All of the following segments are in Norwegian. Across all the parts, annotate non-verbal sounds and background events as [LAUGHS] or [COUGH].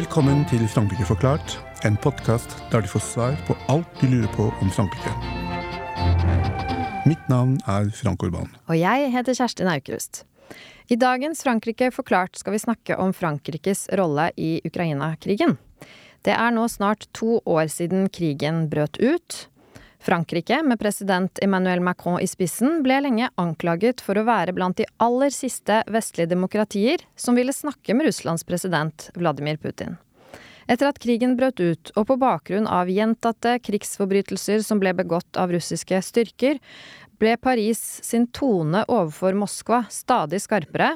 Velkommen til Frankrike forklart, en podkast der du får svar på alt du lurer på om Frankrike. Mitt navn er Frank Orban. Og jeg heter Kjerstin Aukrust. I dagens Frankrike forklart skal vi snakke om Frankrikes rolle i Ukraina-krigen. Det er nå snart to år siden krigen brøt ut. Frankrike, med president Emmanuel Macron i spissen, ble lenge anklaget for å være blant de aller siste vestlige demokratier som ville snakke med Russlands president Vladimir Putin. Etter at krigen brøt ut, og på bakgrunn av gjentatte krigsforbrytelser som ble begått av russiske styrker, ble Paris sin tone overfor Moskva stadig skarpere,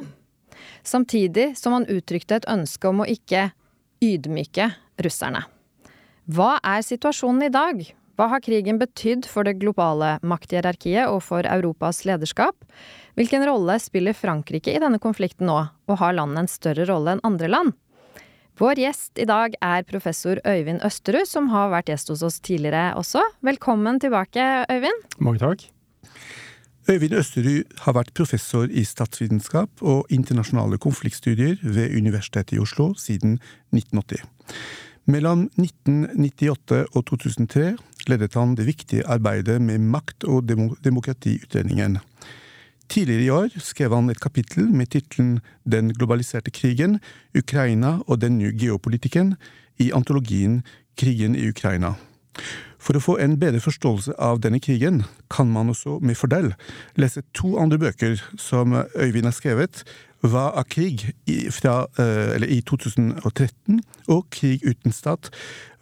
samtidig som han uttrykte et ønske om å ikke ydmyke russerne. Hva er situasjonen i dag? Hva har krigen betydd for det globale makthierarkiet og for Europas lederskap? Hvilken rolle spiller Frankrike i denne konflikten nå, og har landet en større rolle enn andre land? Vår gjest i dag er professor Øyvind Østerud, som har vært gjest hos oss tidligere også. Velkommen tilbake, Øyvind. Mange takk. Øyvind Østerud har vært professor i statsvitenskap og internasjonale konfliktstudier ved Universitetet i Oslo siden 1980. Mellom 1998 og 2003 ledet han det viktige arbeidet med makt- og demokratiutredningen. Tidligere i år skrev han et kapittel med tittelen Den globaliserte krigen, Ukraina og den nye geopolitikken i antologien Krigen i Ukraina. For å få en bedre forståelse av denne krigen, kan man også med fordel lese to andre bøker som Øyvind har skrevet, Hva er krig? i, fra, i 2013, og Krig uten stat.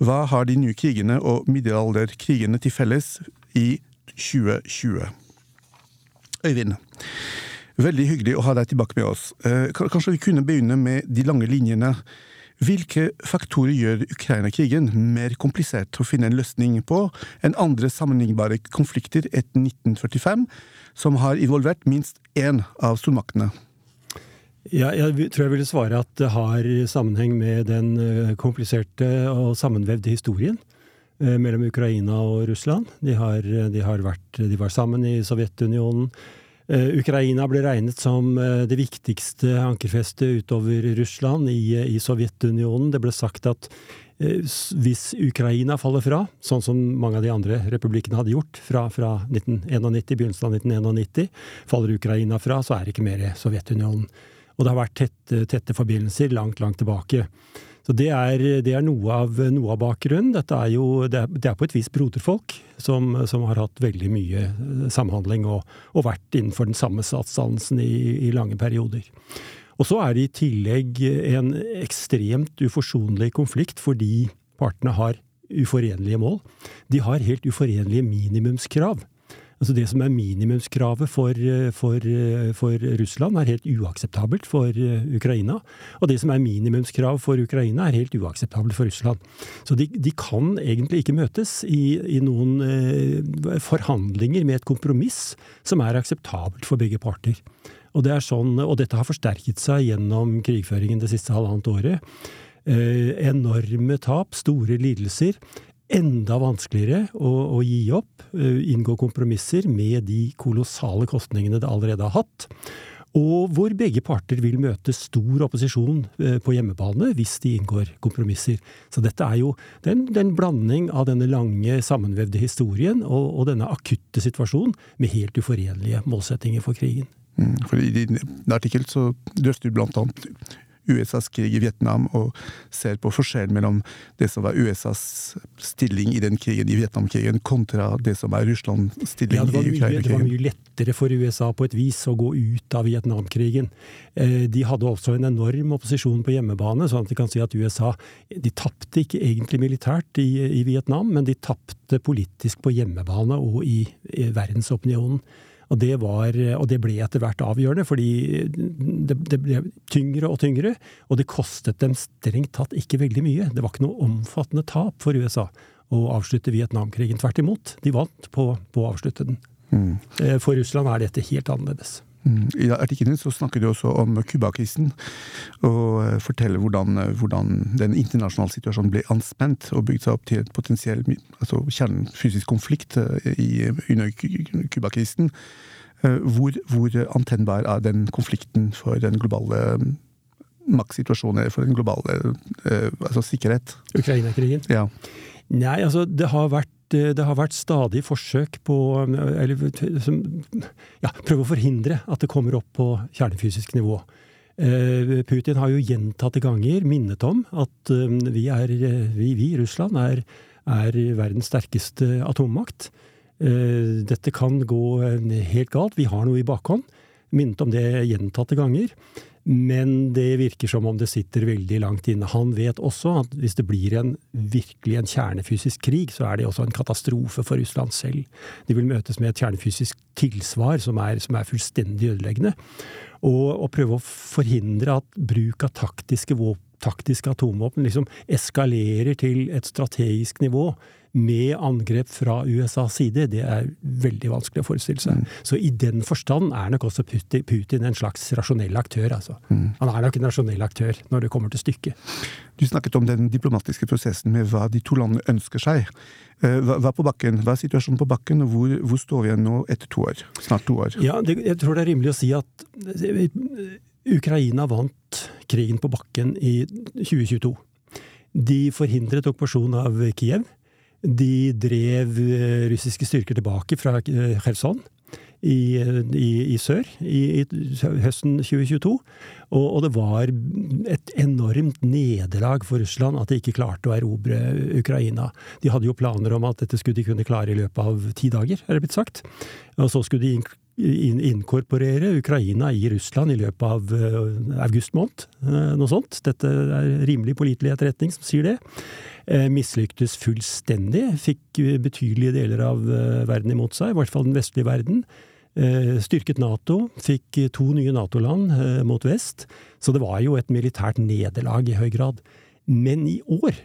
Hva har de nye krigene og middelalderkrigene til felles? i 2020. Øyvind, veldig hyggelig å ha deg tilbake med oss. Kanskje vi kunne begynne med de lange linjene. Hvilke faktorer gjør Ukraina-krigen mer komplisert å finne en løsning på enn andre sammenlignbare konflikter etter 1945, som har involvert minst én av stormaktene? Ja, jeg tror jeg ville svare at det har sammenheng med den kompliserte og sammenvevde historien mellom Ukraina og Russland. De, har, de, har vært, de var sammen i Sovjetunionen. Ukraina ble regnet som det viktigste ankerfestet utover Russland i, i, Sovjetunionen. Det ble sagt at hvis Ukraina faller fra, sånn som mange av de andre republikkene hadde gjort fra, fra 1991, begynnelsen av 1991, faller Ukraina fra, så er det ikke mer Sovjetunionen. Og det har vært tette, tette forbindelser langt, langt tilbake. Så det er, det er noe, av, noe, av, bakgrunnen. Dette er jo det er, det er på et vis broderfolk som, som, har hatt veldig mye samhandling og, og vært innenfor den samme statsdannelsen i, i, lange perioder. Og så er det i tillegg en ekstremt uforsonlig konflikt fordi partene har uforenlige mål. De har helt uforenlige minimumskrav. Altså Det som er minimumskravet for, for, for, Russland, er helt uakseptabelt for Ukraina. Og det som er minimumskrav for Ukraina, er helt uakseptabelt for Russland. Så de, de kan egentlig ikke møtes i, i, noen eh, forhandlinger med et kompromiss som er akseptabelt for begge parter. Og, det sånn, og dette har forsterket seg gjennom krigføringen det siste halvannet året. Eh, enorme tap, store lidelser enda vanskeligere å, å, gi opp, inngå kompromisser med de kolossale kostningene det allerede har hatt. Og hvor begge parter vil møte stor opposisjon på hjemmebane hvis de inngår kompromisser. Så dette er jo den, den blanding av denne lange, sammenvevde historien og, og denne akutte situasjonen med helt uforenlige målsettinger for krigen. Mm, for I din artikkel så drøfter du blant annet USAs krig i Vietnam, og ser på forskjellen mellom det som var USAs stilling i den krigen i Vietnamkrigen, kontra det som er Russlands stilling ja, i Ukraina-krigen. Det var mye lettere for USA på et vis å gå ut av Vietnamkrigen. De hadde også en enorm opposisjon på hjemmebane, sånn at de kan si at USA de tapte ikke egentlig militært i, i Vietnam, men de tapte politisk på hjemmebane og i, i verdensopinionen. Og det, var, og det ble etter hvert avgjørende, fordi det, det, ble tyngre og tyngre. Og det kostet dem strengt tatt ikke veldig mye. Det var ikke noe omfattende tap for USA å avslutte Vietnamkrigen. Tvert imot, de vant på, på å avslutte den. Mm. For Russland er dette helt annerledes. Mm. I artikkelen så snakker du også om Cuba-krisen, og eh, forteller hvordan, eh, hvordan, den internasjonale situasjonen ble anspent og bygd seg opp til en potensiell altså kjernefysisk konflikt eh, i, under Cuba-krisen. Hvor, hvor, antennbar er den konflikten for den globale maktsituasjon er for den globale altså sikkerhet? Ukraina-krigen? Ja. Nei, altså det har vært det har vært stadig forsøk på eller, som, ja, prøve å forhindre at det kommer opp på kjernefysisk nivå. Eh, Putin har jo gjentatte ganger minnet om at eh, vi, er, vi, vi Russland, er, er, verdens sterkeste atommakt. Eh, dette kan gå helt galt. Vi har noe i bakhånd. Minnet om det gjentatte ganger. Men det virker som om det sitter veldig langt inne. Han vet også at hvis det blir en virkelig en kjernefysisk krig, så er det også en katastrofe for Russland selv. De vil møtes med et kjernefysisk tilsvar som er, som er fullstendig ødeleggende. Og, å prøve å forhindre at bruk av taktiske, taktiske atomvåpen liksom eskalerer til et strategisk nivå med angrep fra USAs side, det er veldig vanskelig å forestille seg. Mm. Så i den forstand er nok også Putin en slags rasjonell aktør. Altså. Mm. Han er nok en rasjonell aktør når det kommer til stykket. Du snakket om den diplomatiske prosessen med hva de to landene ønsker seg. Eh, hva, hva, på bakken? hva er situasjonen på bakken, og hvor, hvor står vi igjen nå etter to år? Snart to år. Ja, det, Jeg tror det er rimelig å si at eh, Ukraina vant krigen på bakken i 2022. De forhindret okkupasjon av Kiev. De drev eh, russiske styrker tilbake fra eh, Kherson i, i, i sør i, høsten 2022. Og, og, det var et enormt nederlag for Russland at de ikke klarte å erobre Ukraina. De hadde jo planer om at dette skulle de kunne klare i løpet av ti dager, er det blitt sagt. Og så skulle de inkorporere Ukraina i Russland i løpet av uh, august måned. Uh, noe sånt. Dette er rimelig pålitelig etterretning som sier det. Uh, mislyktes fullstendig. Fikk betydelige deler av verden imot seg, i hvert fall den vestlige verden. Styrket Nato, fikk to nye Nato-land mot vest. Så det var jo et militært nederlag i høy grad. Men i år,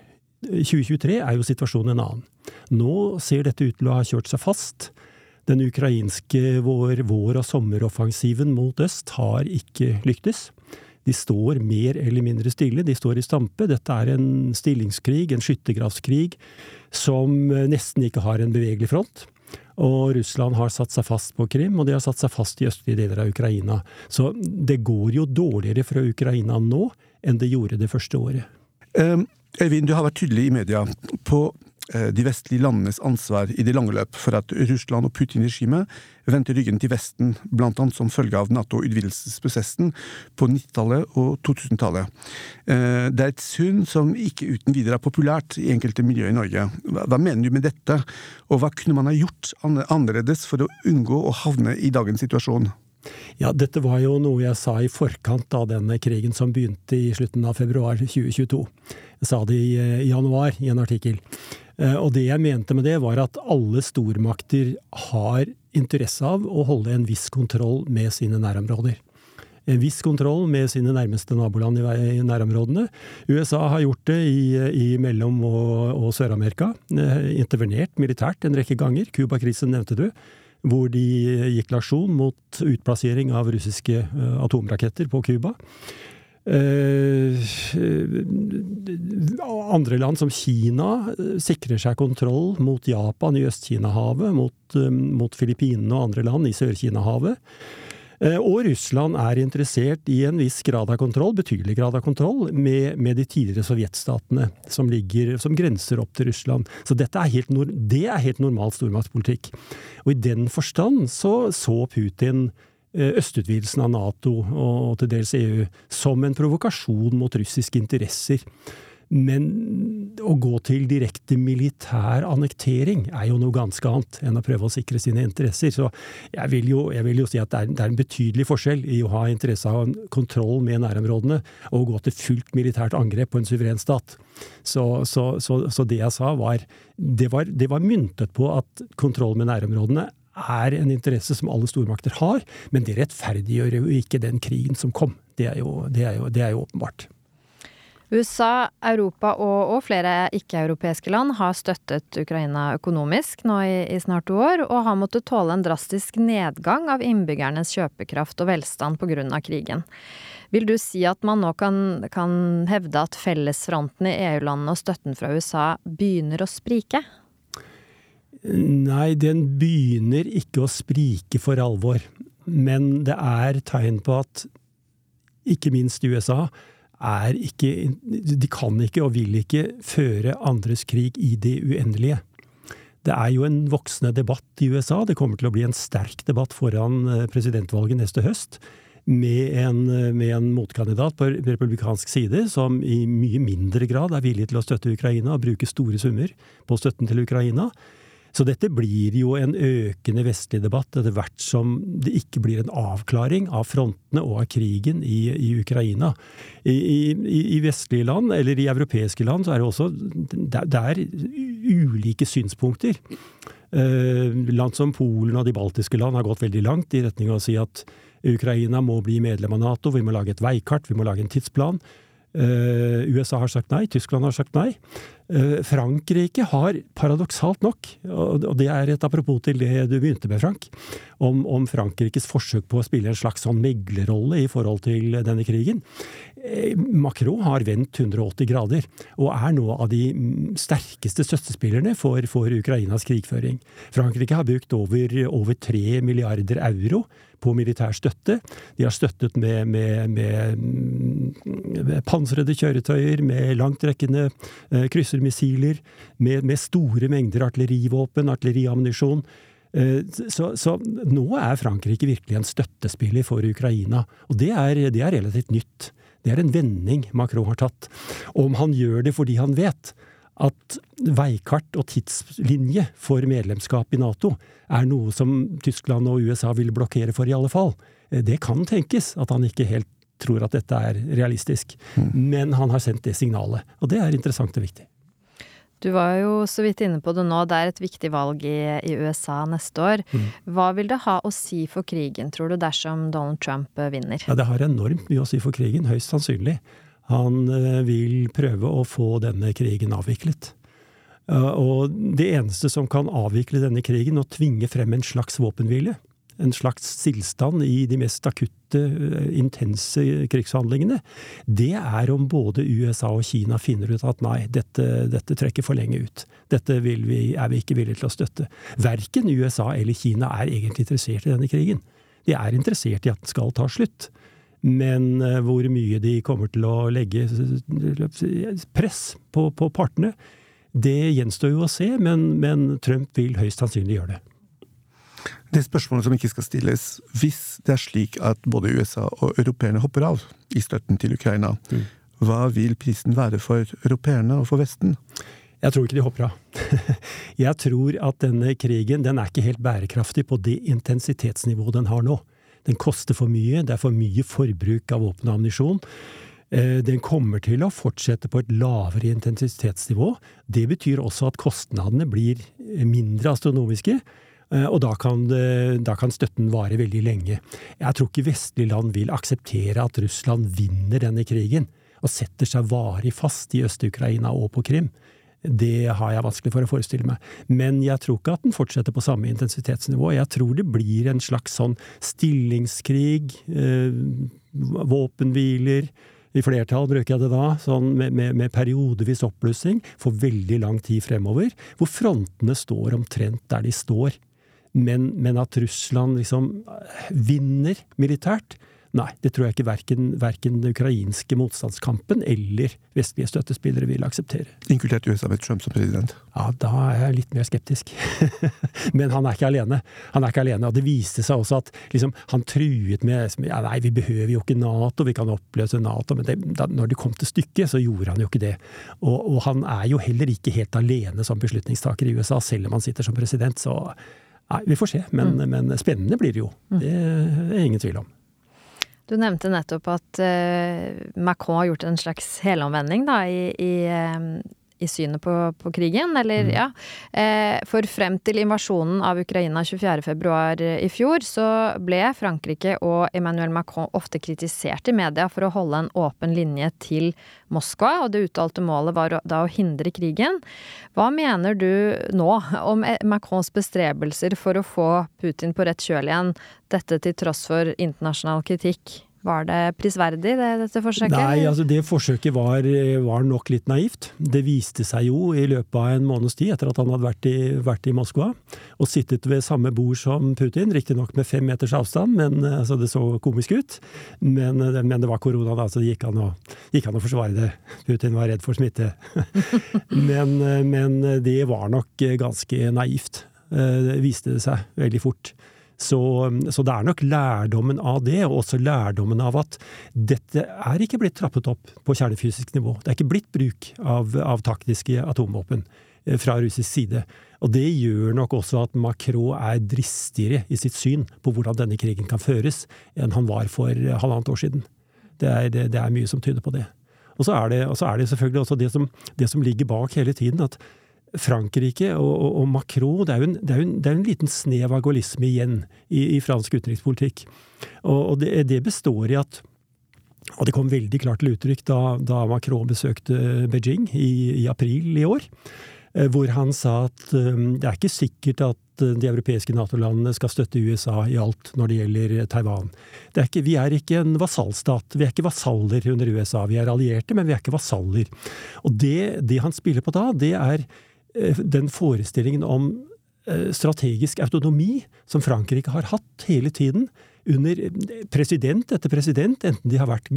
2023, er jo situasjonen en annen. Nå ser dette ut til å ha kjørt seg fast. Den ukrainske vår-, vår og sommeroffensiven mot øst har ikke lyktes. De står mer eller mindre stille, de står i stampe. Dette er en stillingskrig, en skyttergravskrig, som nesten ikke har en bevegelig front. Og Russland har satt seg fast på Krim, og de har satt seg fast i østlige deler av Ukraina. Så det går jo dårligere fra Ukraina nå enn det gjorde det første året. Eivind, du har vært tydelig i media på Eh, de vestlige landenes ansvar i det lange løp for at Russland og Putin-regimet vendte ryggen til Vesten, blant annet som følge av Nato-utvidelsesprosessen på 90-tallet og 2000-tallet. Eh, det er et syn som ikke uten videre er populært i enkelte miljøer i Norge. Hva mener du med dette, og hva kunne man ha gjort annerledes for å unngå å havne i dagens situasjon? Ja, dette var jo noe jeg sa i forkant av denne krigen som begynte i slutten av februar 2022. Jeg sa det eh, i januar i en artikkel. Eh, og det jeg mente med det, var at alle stormakter har interesse av å holde en viss kontroll med sine nærområder. En viss kontroll med sine nærmeste naboland i nærområdene. USA har gjort det i, i Mellom- og, og Sør-Amerika. Eh, intervenert militært en rekke ganger. Cuba-krisen nevnte du. Hvor de gikk til mot utplassering av russiske eh, atomraketter på Cuba. Eh, andre land som Kina eh, sikrer seg kontroll mot Japan i Øst-Kina-havet, mot, eh, mot Filippinene og andre land i Sør-Kina-havet. Og Russland er interessert i en viss grad av kontroll, betydelig grad av kontroll, med, med de tidligere sovjetstatene som, ligger, som grenser opp til Russland. Så dette er helt, det er helt normal stormaktspolitikk. Og i den forstand så, så Putin Eh, østutvidelsen av Nato og til dels EU som en provokasjon mot russiske interesser. Men å gå til direkte militær annektering er jo noe ganske annet enn å prøve å sikre sine interesser. Så jeg vil jo, jeg vil jo si at det er, det er, en betydelig forskjell i å ha interesse av kontroll med nærområdene og å gå til fullt militært angrep på en suveren stat. Så, så, så, så det jeg sa, var det, var det var myntet på at kontroll med nærområdene er en interesse som alle stormakter har, men det rettferdiggjør jo ikke den krigen som kom. Det er jo, det er jo, det er jo åpenbart. USA, Europa og, og flere ikke-europeiske land har støttet Ukraina økonomisk nå i, i, snart to år, og har måttet tåle en drastisk nedgang av innbyggernes kjøpekraft og velstand pga. krigen. Vil du si at man nå kan, kan hevde at fellesfronten i EU-landene og støtten fra USA begynner å sprike? Nei, den begynner ikke å sprike for alvor. Men det er tegn på at ikke minst USA er ikke De kan ikke og vil ikke føre andres krig i det uendelige. Det er jo en voksende debatt i USA. Det kommer til å bli en sterk debatt foran eh, presidentvalget neste høst. Med en, eh, med en, motkandidat på republikansk side som i mye mindre grad er villig til å støtte Ukraina og bruke store summer på støtten til Ukraina. Så dette blir jo en økende vestlig debatt etter hvert som det ikke blir en avklaring av frontene og av krigen i, i Ukraina. I, i, I, vestlige land, eller i europeiske land, så er det også det er ulike synspunkter. Eh, land som Polen og de baltiske land har gått veldig langt i retning av å si at Ukraina må bli medlem av Nato, vi må lage et veikart, vi må lage en tidsplan. Uh, USA har sagt nei, Tyskland har sagt nei. Uh, Frankrike har paradoksalt nok, og, det er et apropos til det du begynte med, Frank, om, om, Frankrikes forsøk på å spille en slags sånn meglerrolle i forhold til denne krigen. Uh, Macron har vendt 180 grader, og er nå av de sterkeste støttespillerne for, for Ukrainas krigføring. Frankrike har brukt over, over 3 milliarder euro på militær støtte. De har støttet med, med, med, med pansrede kjøretøyer, med langtrekkende eh, kryssermissiler, med, store mengder artillerivåpen, artilleriammunisjon. Eh, så, så, nå er Frankrike virkelig en støttespiller for Ukraina. Og det er, det er relativt nytt. Det er en vending Macron har tatt. Om han gjør det fordi han vet at veikart og tidslinje for medlemskap i Nato er noe som Tyskland og USA vil blokkere for, i alle fall. Eh, det kan tenkes at han ikke helt tror at dette er realistisk, mm. men han har sendt det signalet. Og det er interessant og viktig. Du var jo så vidt inne på det nå, det er et viktig valg i, i USA neste år. Mm. Hva vil det ha å si for krigen, tror du, dersom Donald Trump eh, vinner? Ja, Det har enormt mye å si for krigen, høyst sannsynlig. Han eh, vil prøve å få denne krigen avviklet. Eh, og det eneste som kan avvikle denne krigen og tvinge frem en slags våpenhvile, en slags stillstand i de mest akutte, eh, intense krigshandlingene, det er om både USA og Kina finner ut at nei, dette, dette trekker for lenge ut. Dette vi, er vi ikke villige til å støtte. Verken USA eller Kina er egentlig interessert i denne krigen. De er interessert i at den skal ta slutt. Men eh, hvor mye de kommer til å legge press på, på partene, det gjenstår jo å se, men, men, Trump vil høyst sannsynlig gjøre det. Det spørsmålet som ikke skal stilles, hvis det er slik at både USA og europeerne hopper av i støtten til Ukraina, mm. hva vil prisen være for europeerne og for Vesten? Jeg tror ikke de hopper av. [LAUGHS] Jeg tror at denne krigen den er ikke helt bærekraftig på det intensitetsnivået den har nå. Den koster for mye, det er for mye forbruk av våpen og ammunisjon. Eh, den kommer til å fortsette på et lavere intensitetsnivå. Det betyr også at kostnadene blir mindre astronomiske. Eh, og da kan, da kan, støtten vare veldig lenge. Jeg tror ikke vestlige land vil akseptere at Russland vinner denne krigen og setter seg varig fast i Øst-Ukraina og på Krim. Det har jeg vanskelig for å forestille meg. Men jeg tror ikke at den fortsetter på samme intensitetsnivå. Jeg tror det blir en slags sånn stillingskrig, eh, våpenhviler. I flertall bruker jeg det da, sånn med, med, med periodevis oppblussing for veldig lang tid fremover, hvor frontene står omtrent der de står. Men, men at Russland liksom vinner militært, Nei, det tror jeg ikke verken, verken den ukrainske motstandskampen eller vestlige støttespillere vil akseptere. Inkludert USA med Trump som president? Ja, da er jeg litt mer skeptisk. [LAUGHS] men han er ikke alene. Han er ikke alene, og det viste seg også at liksom, han truet med ja, Nei, vi behøver jo ikke Nato, vi kan oppløse Nato. Men det, da, når det kom til stykket, så gjorde han jo ikke det. Og, og han er jo heller ikke helt alene som beslutningstaker i USA, selv om han sitter som president. Så nei, vi får se. Men, mm. men spennende blir det jo. Mm. Det er ingen tvil om. Du nevnte nettopp at uh, Macron har gjort en slags helomvending da, i, i, um, i synet på, på, krigen, eller mm. ja. Eh, for frem til invasjonen av Ukraina 24.2 i fjor, så ble Frankrike og Emmanuel Macron ofte kritisert i media for å holde en åpen linje til Moskva, og det uttalte målet var da å hindre krigen. Hva mener du nå om Macrons bestrebelser for å få Putin på rett kjøl igjen, dette til tross for internasjonal kritikk? Var det prisverdig, det, dette forsøket? Nei, altså det forsøket var, var, nok litt naivt. Det viste seg jo i løpet av en måneds tid, etter at han hadde vært i, vært i Moskva, og sittet ved samme bord som Putin, riktignok med fem meters avstand, men altså det så komisk ut. Men, men det var korona, da, så det gikk an, å, gikk an å forsvare det. Putin var redd for smitte. [LAUGHS] men, men det var nok ganske naivt, det viste det seg veldig fort. Så, så, det er nok lærdommen av det, og også lærdommen av at dette er ikke blitt trappet opp på kjernefysisk nivå. Det er ikke blitt bruk av, av taktiske atomvåpen eh, fra russisk side. Og det gjør nok også at Macron er dristigere i sitt syn på hvordan denne krigen kan føres, enn han var for halvannet år siden. Det er, det, det er mye som tyder på det. Og så er det, så er det selvfølgelig også det som, det som ligger bak hele tiden, at Frankrike og, og, og, Macron det er, en, det, er en, det er, en, liten snev av gaullisme igjen i, i fransk utenrikspolitikk. Og, og det, det, består i at Og det kom veldig klart til uttrykk da, da Macron besøkte Beijing i, i, april i år, eh, hvor han sa at um, det er ikke sikkert at eh, de europeiske Nato-landene skal støtte USA i alt når det gjelder Taiwan. Er ikke, vi er ikke en vasallstat. Vi er ikke vasaller under USA. Vi er allierte, men vi er ikke vasaller. Og det, det han spiller på da, det er Eh, den forestillingen om eh, strategisk autonomi som Frankrike har hatt hele tiden, under eh, president etter president, enten de har vært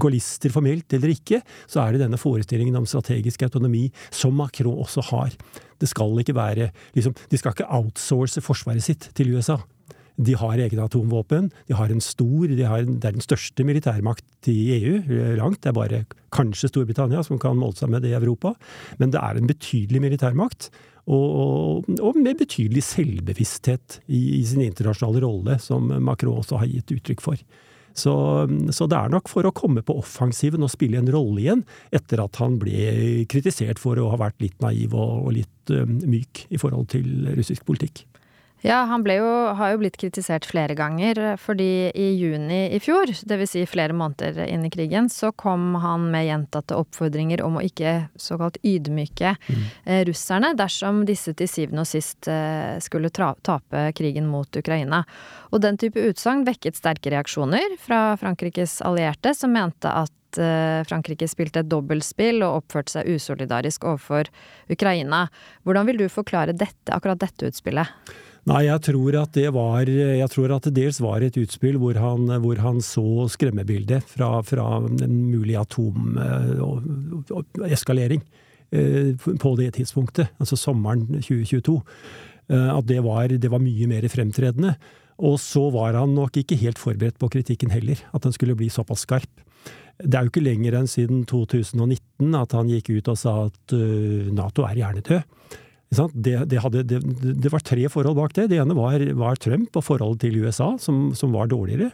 gaullister formelt eller ikke, så er det denne forestillingen om strategisk autonomi som Macron også har. Det skal ikke være liksom, De skal ikke outsource forsvaret sitt til USA. De har egne atomvåpen. De har en stor, de har, Det er den største militærmakt i EU, langt. Det er bare kanskje Storbritannia som kan måle seg med det i Europa. Men det er en betydelig militærmakt. Og, og, og med betydelig selvbevissthet i, i, sin internasjonale rolle, som Macron også har gitt uttrykk for. Så, så, det er nok for å komme på offensiven og spille en rolle igjen, etter at han ble kritisert for å ha vært litt naiv og, og litt um, myk i forhold til russisk politikk. Ja, han jo, har jo blitt kritisert flere ganger, fordi i juni i fjor, dvs. Si flere måneder inn i krigen, så kom han med gjentatte oppfordringer om å ikke såkalt ydmyke mm. eh, russerne dersom disse til syvende og sist eh, skulle tape krigen mot Ukraina. Og den type utsagn vekket sterke reaksjoner fra Frankrikes allierte, som mente at eh, Frankrike spilte et dobbeltspill og oppførte seg usolidarisk overfor Ukraina. Hvordan vil du forklare dette, akkurat dette utspillet? Nei, jeg tror at det var Jeg tror at det dels var et utspill hvor han, hvor han så skremmebildet fra, fra en mulig atoneskalering eh, på det tidspunktet, altså sommeren 2022. Eh, at det var, det var mye mer fremtredende. Og så var han nok ikke helt forberedt på kritikken heller, at den skulle bli såpass skarp. Det er jo ikke lenger enn siden 2019 at han gikk ut og sa at Nato er hjernedød. Det, det, hadde, det, det, var tre forhold bak det. Det ene var, var Trump og forholdet til USA, som, som, var dårligere.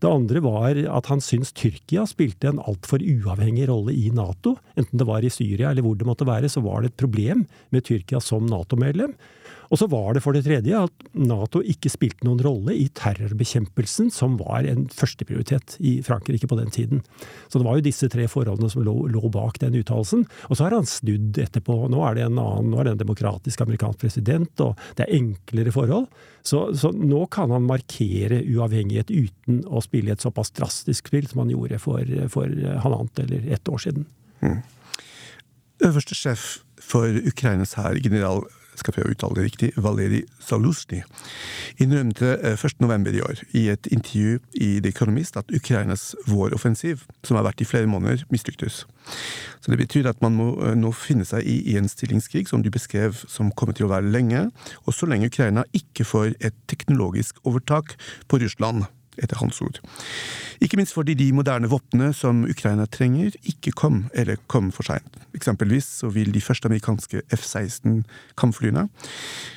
Det andre var at han syntes Tyrkia spilte en altfor uavhengig rolle i Nato. Enten det var i Syria eller hvor det måtte være, så var det et problem med Tyrkia som Nato-medlem. Og så var det for det tredje at Nato ikke spilte noen rolle i terrorbekjempelsen, som var en førsteprioritet i Frankrike på den tiden. Så det var jo disse tre forholdene som lå, lå bak den uttalelsen. Og så har han snudd etterpå. Nå er det en annen, nå er det en demokratisk amerikansk president, og det er enklere forhold. Så, så nå kan han markere uavhengighet uten å spille et såpass drastisk spill som han gjorde for, for halvannet eller ett år siden. Mm. Øverste sjef for Ukrainas hær, general skal prøve å uttale det riktig, Valeri Zalusny, innrømte 1.11. Eh, i år i et intervju i The Economist at Ukrainas våroffensiv, som har vært i flere måneder, mislyktes. Så Det betyr at man må eh, nå finne seg i en stillingskrig, som du beskrev, som kommer til å være lenge, og så lenge Ukraina ikke får et teknologisk overtak på Russland etter hans ord. Ikke minst fordi de moderne våpnene som Ukraina trenger, ikke kom, eller kom for seint. Eksempelvis så vil de første amerikanske F-16-kampflyene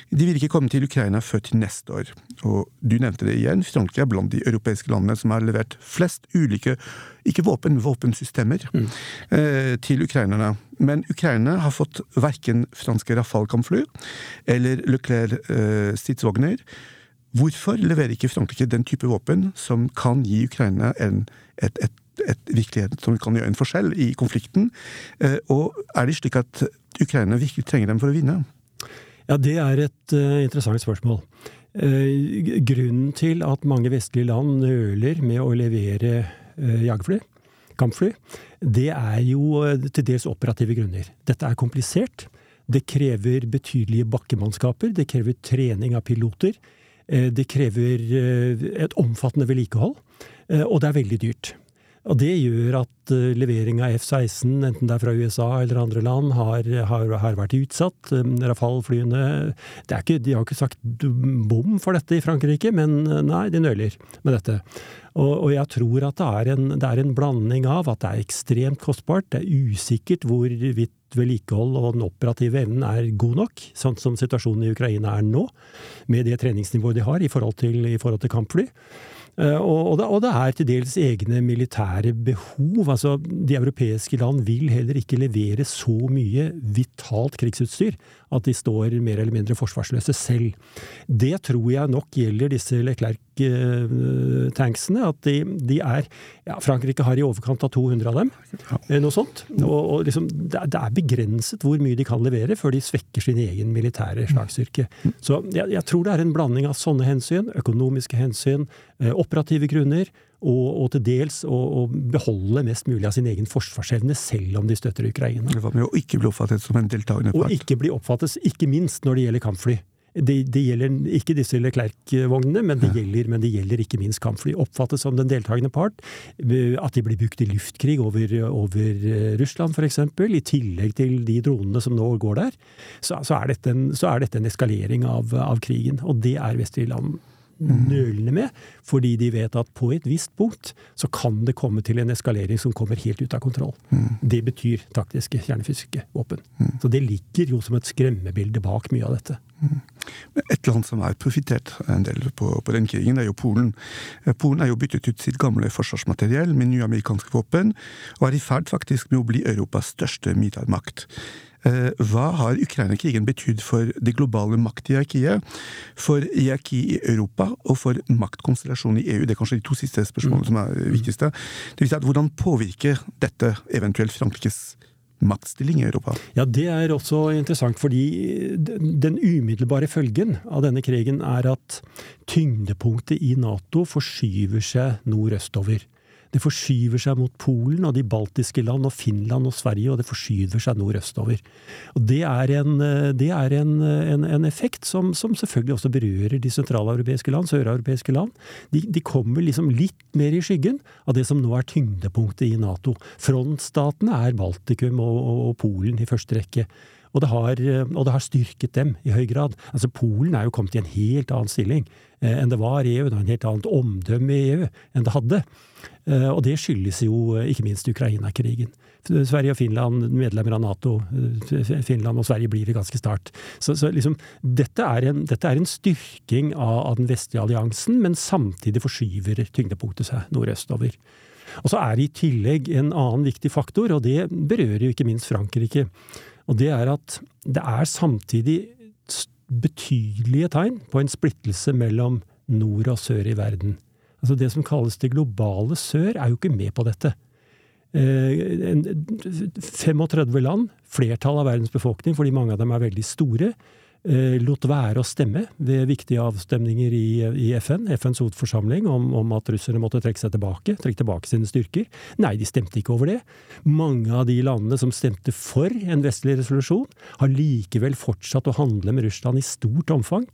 de vil ikke komme til Ukraina før til neste år. Og du nevnte det igjen, Frankrike er blant de europeiske landene som har levert flest ulike, ikke våpen, våpensystemer mm. eh, til ukrainerne. Men Ukraina har fått verken franske Rafale-kampfly eller Leclerc eh, stridsvogner Hvorfor leverer ikke Frankrike den type våpen som kan gi Ukraina en, et, et, et, virkelighet som kan gjøre en forskjell i konflikten? Eh, og er det slik at Ukraina virkelig trenger dem for å vinne? Ja, det er et uh, interessant spørsmål. Uh, grunnen til at mange vestlige land nøler med å levere jagerfly, kampfly, det er jo til dels operative grunner. Dette er komplisert. Det krever betydelige bakkemannskaper, det krever trening av piloter. Det krever et omfattende vedlikehold, og det er veldig dyrt. Og det gjør at uh, levering av F-16, enten det er fra USA eller andre land, har, har, har vært utsatt. Um, Rafale-flyene De har ikke sagt bom for dette i Frankrike, men uh, nei, de nøler med dette. Og, og jeg tror at det er, en, det er, en, blanding av at det er ekstremt kostbart, det er usikkert hvorvidt vedlikehold og den operative evnen er god nok, sånn som situasjonen i Ukraina er nå, med det treningsnivået de har i forhold til, i forhold til kampfly. Eh, og og det, er til dels egne militære behov. Altså, de europeiske land vil heller ikke levere så mye vitalt krigsutstyr at de står mer eller mindre forsvarsløse selv. Det tror jeg nok gjelder disse Leclerc-tanksene. At de, de, er ja, Frankrike har i overkant av 200 av dem. Eh, noe sånt. Og, og liksom, det, er begrenset hvor mye de kan levere før de svekker sin egen militære slagstyrke. Så jeg, jeg tror det er en blanding av sånne hensyn, økonomiske hensyn, eh, operative grunner og, og, til dels å, å, beholde mest mulig av sin egen forsvarsevne, selv om de støtter Ukraina. Å ikke bli oppfattet som en deltakende part. Og ikke bli oppfattet, ikke minst når det gjelder kampfly. Det, det gjelder ikke disse Leclerc-vognene, men, men det gjelder ikke minst kampfly. Oppfattes som den deltakende part. At de blir brukt i luftkrig over, over eh, Russland f.eks., i tillegg til de dronene som nå går der, så, så, er, dette en, så er dette en eskalering av, av krigen. Og det er vestlige land nølende med, fordi de vet at på et visst punkt så kan det komme til en eskalering som kommer helt ut av kontroll. Mm. Det betyr taktiske kjernefysiske våpen. Mm. Så det ligger jo som et skremmebilde bak mye av dette. Mm. Et land som har profittert en del på, på, den krigen, er jo Polen. Eh, Polen har jo byttet ut sitt gamle forsvarsmateriell med nye amerikanske våpen, og er i ferd faktisk med å bli Europas største militærmakt. Eh, hva har Ukraina-krigen betydd for det globale makthierarkiet, for hierarki i Europa og for maktkonstellasjonen i EU? Det er kanskje de to siste spørsmålene mm. som er viktigste. Det vil si at Hvordan påvirker dette eventuelt Frankrikes maktstilling i Europa? Ja, Det er også interessant, fordi den umiddelbare følgen av denne krigen er at tyngdepunktet i Nato forskyver seg nordøstover. Det forskyver seg mot Polen og de baltiske land og Finland og Sverige, og det forskyver seg nordøstover. Og Det er en, det er en, en, en effekt som, som, selvfølgelig også berører de sentraleuropeiske land, søreuropeiske land. De, de, kommer liksom litt mer i skyggen av det som nå er tyngdepunktet i Nato. Frontstatene er Baltikum og, og, og Polen i første rekke. Og det, har, og det, har, styrket dem i høy grad. Altså Polen er jo kommet i en helt annen stilling eh, enn det var i EU. Det har en helt annet omdømme i EU enn det hadde. Eh, og det skyldes jo eh, ikke minst Ukraina-krigen. Sverige og Finland, medlemmer av Nato. Eh, Finland og Sverige blir det ganske snart. Så, så liksom, dette, er en, dette, er en, styrking av, av, den vestlige alliansen, men samtidig forskyver tyngdepunktet seg nordøstover. Og så er det i tillegg en annen viktig faktor, og det berører jo ikke minst Frankrike. Og det er at det er samtidig betydelige tegn på en splittelse mellom nord og sør i verden. Altså Det som kalles det globale sør, er jo ikke med på dette. 35 eh, land, flertallet av verdens befolkning, fordi mange av dem er veldig store, lot være å stemme ved viktige avstemninger i, i FN, FNs hovedforsamling, om, om, at russerne måtte trekke seg tilbake, trekke tilbake sine styrker. Nei, de stemte ikke over det. Mange av de landene som stemte for en vestlig resolusjon, har likevel fortsatt å handle med Russland i stort omfang.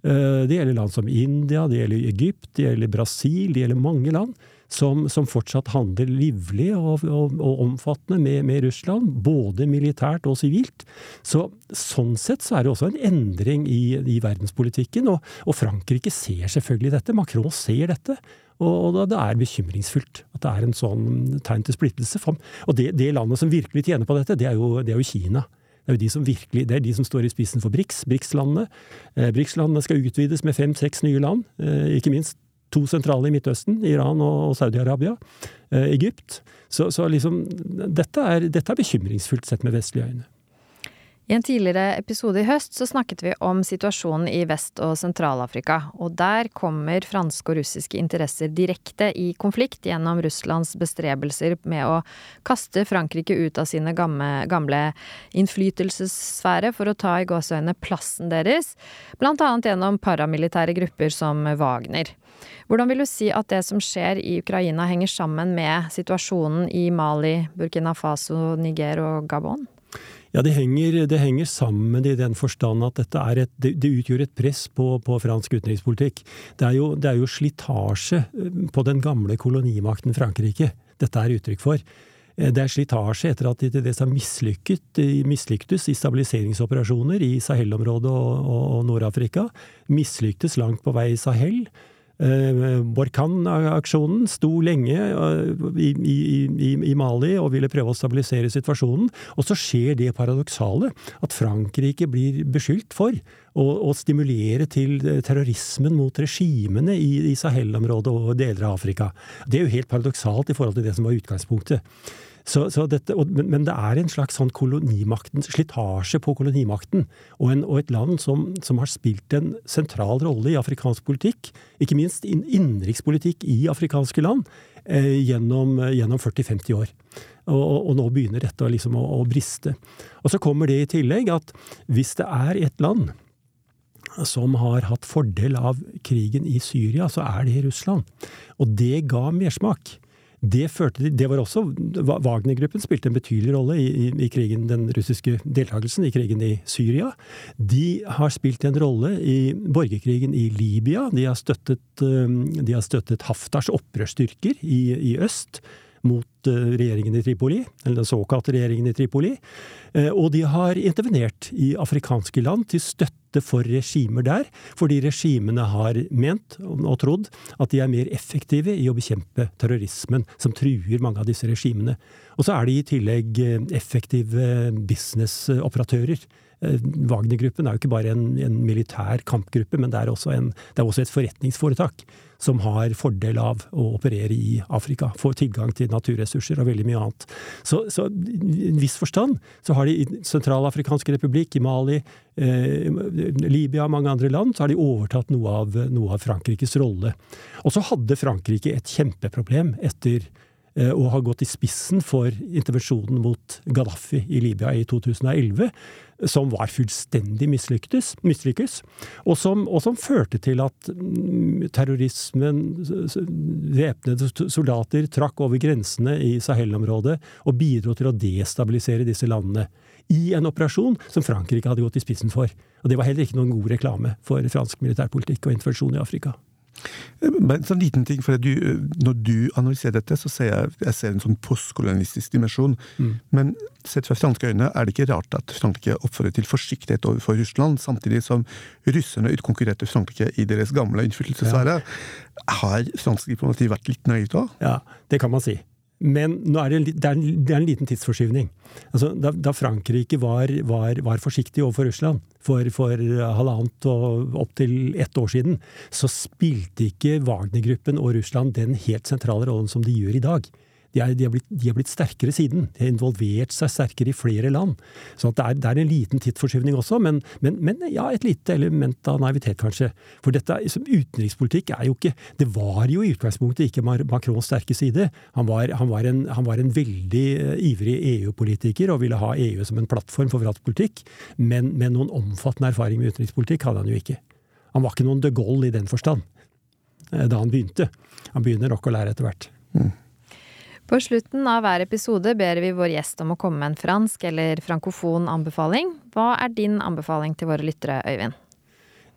Eh, det gjelder land som India, det gjelder Egypt, det gjelder Brasil, det gjelder mange land som, som fortsatt handler livlig og, og, og omfattende med, med, Russland, både militært og sivilt. Så Sånn sett så er det også en endring i, i verdenspolitikken, og, og, Frankrike ser selvfølgelig dette. Macron ser dette. Og, det er bekymringsfullt at det er en sånn tegn til splittelse. Og det, det landet som virkelig tjener på dette, det er jo, det er jo Kina. Det er jo de som virkelig, det er de som står i spissen for BRICS, BRICS-landene. Eh, BRICS-landene skal utvides med fem-seks nye land, eh, ikke minst to sentrale i Midtøsten, Iran og Saudi-Arabia. Eh, Egypt. Så, så liksom, dette er, dette er bekymringsfullt sett med vestlige øyne. I en tidligere episode i høst så snakket vi om situasjonen i Vest- og Sentral-Afrika, og der kommer franske og russiske interesser direkte i konflikt gjennom Russlands bestrebelser med å kaste Frankrike ut av sine gamle, gamle innflytelsessfære for å ta i gåseøyne plassen deres, blant annet gjennom paramilitære grupper som Wagner. Hvordan vil du si at det som skjer i Ukraina henger sammen med situasjonen i Mali, Burkina Faso, Niger og Gabon? Ja, det henger, det henger, sammen i den forstand at et, det, utgjør et press på, på fransk utenrikspolitikk. Det er, jo, det jo, slitasje eh, på den gamle kolonimakten Frankrike dette er uttrykk for. Eh, det er slitasje etter at de til dels har mislyktes i stabiliseringsoperasjoner i Sahel-området og, og, og Nord-Afrika. Mislyktes langt på vei i Sahel. Eh, Borkan-aksjonen sto lenge i, i, i, i, Mali og ville prøve å stabilisere situasjonen. Og så skjer det paradoksale at Frankrike blir beskyldt for å, å stimulere til terrorismen mot regimene i Sahel-området og deler av Afrika. Det er jo helt paradoksalt i forhold til det som var utgangspunktet. Så, så dette, men det er en slags sånn slitasje på kolonimakten. Og, en, og et land som, som, har spilt en sentral rolle i afrikansk politikk, ikke minst innenrikspolitikk i afrikanske land, eh, gjennom, gjennom 40-50 år. Og, og, nå begynner dette liksom å, å briste. Og så kommer det i tillegg at hvis det er et land som har hatt fordel av krigen i Syria, så er det Russland. Og det ga mersmak. Det, førte, det var også Wagner-gruppen spilte en betydelig rolle i, i, i, krigen, den russiske deltakelsen i krigen i Syria. De har spilt en rolle i borgerkrigen i Libya. De har støttet, de har støttet Haftars opprørsstyrker i, i øst mot eh, regjeringen i Tripoli, eller den såkalte regjeringen i Tripoli. Eh, og de har intervenert i afrikanske land til støtte for regimer der, fordi regimene har ment og trodd at de er mer effektive i å bekjempe terrorismen som truer mange av disse regimene. Og så er de i tillegg eh, effektive businessoperatører. Wagner-gruppen er jo ikke bare en, en militær kampgruppe, men det er, en, det er også et forretningsforetak som har fordel av å operere i Afrika. Får tilgang til naturressurser og veldig mye annet. Så, så i en viss forstand så har de i Sentralafrikansk republikk, i Mali, eh, Libya og mange andre land, så har de overtatt noe av, noe av Frankrikes rolle. Og så hadde Frankrike et kjempeproblem etter Eh, og har gått i spissen for intervensjonen mot Gaddafi i Libya i 2011, som var fullstendig mislykkes, og som, og som førte til at mm, terrorismen, væpnede soldater, trakk over grensene i Sahel-området og bidro til å destabilisere disse landene. I en operasjon som Frankrike hadde gått i spissen for. Og det var heller ikke noen god reklame for fransk militærpolitikk og intervensjon i Afrika. Men sånn liten ting, for du, Når du analyserer dette, så ser jeg, jeg ser en sånn postkolonistisk dimensjon. Mm. Men sett fra franske øyne er det ikke rart at Frankrike oppfordrer til forsiktighet overfor Russland, samtidig som russerne utkonkurrerte Frankrike i deres gamle innflytelsessfære. Ja. Har fransk diplomati vært litt naivt da? Ja, det kan man si. Men er det, en, det, er en, det, er en, liten tidsforskyvning. Altså, da, da, Frankrike var, var, var, forsiktig overfor Russland for, for halvannet og opp til ett år siden, så spilte ikke Wagner-gruppen og Russland den helt sentrale rollen som de gjør i dag de er, de, er blitt, de er, blitt, sterkere siden. De har involvert seg sterkere i flere land. Så det er, det, er, en liten tidsforskyvning også, men, men, men, ja, et lite element av naivitet, kanskje. For dette utenrikspolitikk er jo ikke Det var jo i utgangspunktet ikke Macrons sterke side. Han var, han var, en, han var en, veldig eh, ivrig EU-politiker og ville ha EU som en plattform for fransk men, men noen omfattende erfaring med utenrikspolitikk hadde han jo ikke. Han var ikke noen de Gaulle i den forstand eh, da han begynte. Han begynner nok å lære etter hvert. Mm. På slutten av hver episode ber vi vår gjest om å komme med en fransk eller frankofon anbefaling. Hva er din anbefaling til våre lyttere, Øyvind?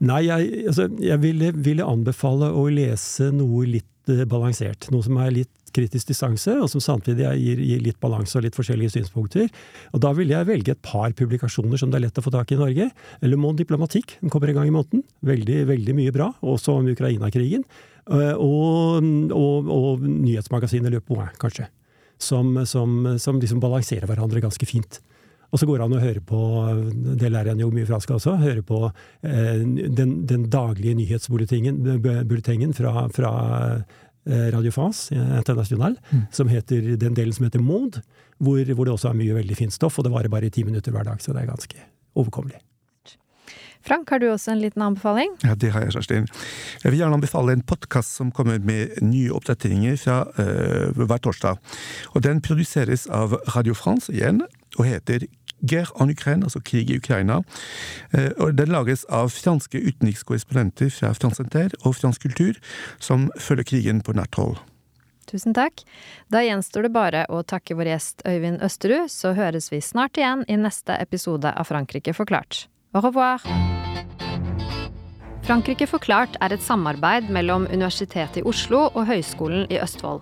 Nei, jeg, altså, jeg ville, ville, anbefale å lese noe litt uh, balansert. Noe som er litt kritisk distanse, og som samtidig gir, gir litt balanse og litt forskjellige synspunkter. Og Da ville jeg velge et par publikasjoner som det er lett å få tak i i Norge. Le Monde Diplomatikk, den kommer en gang i måneden. Veldig, veldig mye bra. Også om Ukraina-krigen. Eh, og, og, og nyhetsmagasinet Le Point, kanskje. Som, som, som liksom balanserer hverandre ganske fint. Og så går det an å høre på, det lærer jeg jo mye fra skal også, høre på eh, den, den, daglige nyhetsbulletingen fra, fra eh, Radio France International, mm. som heter, den delen som heter Monde, hvor, hvor, det også er mye veldig fint stoff, og det varer bare i ti minutter hver dag, så det er ganske overkommelig. Frank, har du også en liten anbefaling? Ja, det har jeg, Kjerstin. Jeg vil gjerne anbefale en podkast som kommer med nye oppdateringer fra uh, hver torsdag. Og Den produseres av Radio France igjen, og heter Guerre en Ukraine, altså krig i Ukraina. Uh, og Den lages av franske utenrikskorrespondenter fra France Inter og Fransk Kultur, som følger krigen på nært hold. Tusen takk. Da gjenstår det bare å takke vår gjest Øyvind Østerud, så høres vi snart igjen i neste episode av Frankrike forklart. Au revoir! Frankrike forklart er et samarbeid mellom Universitetet i Oslo og Høgskolen i Østfold.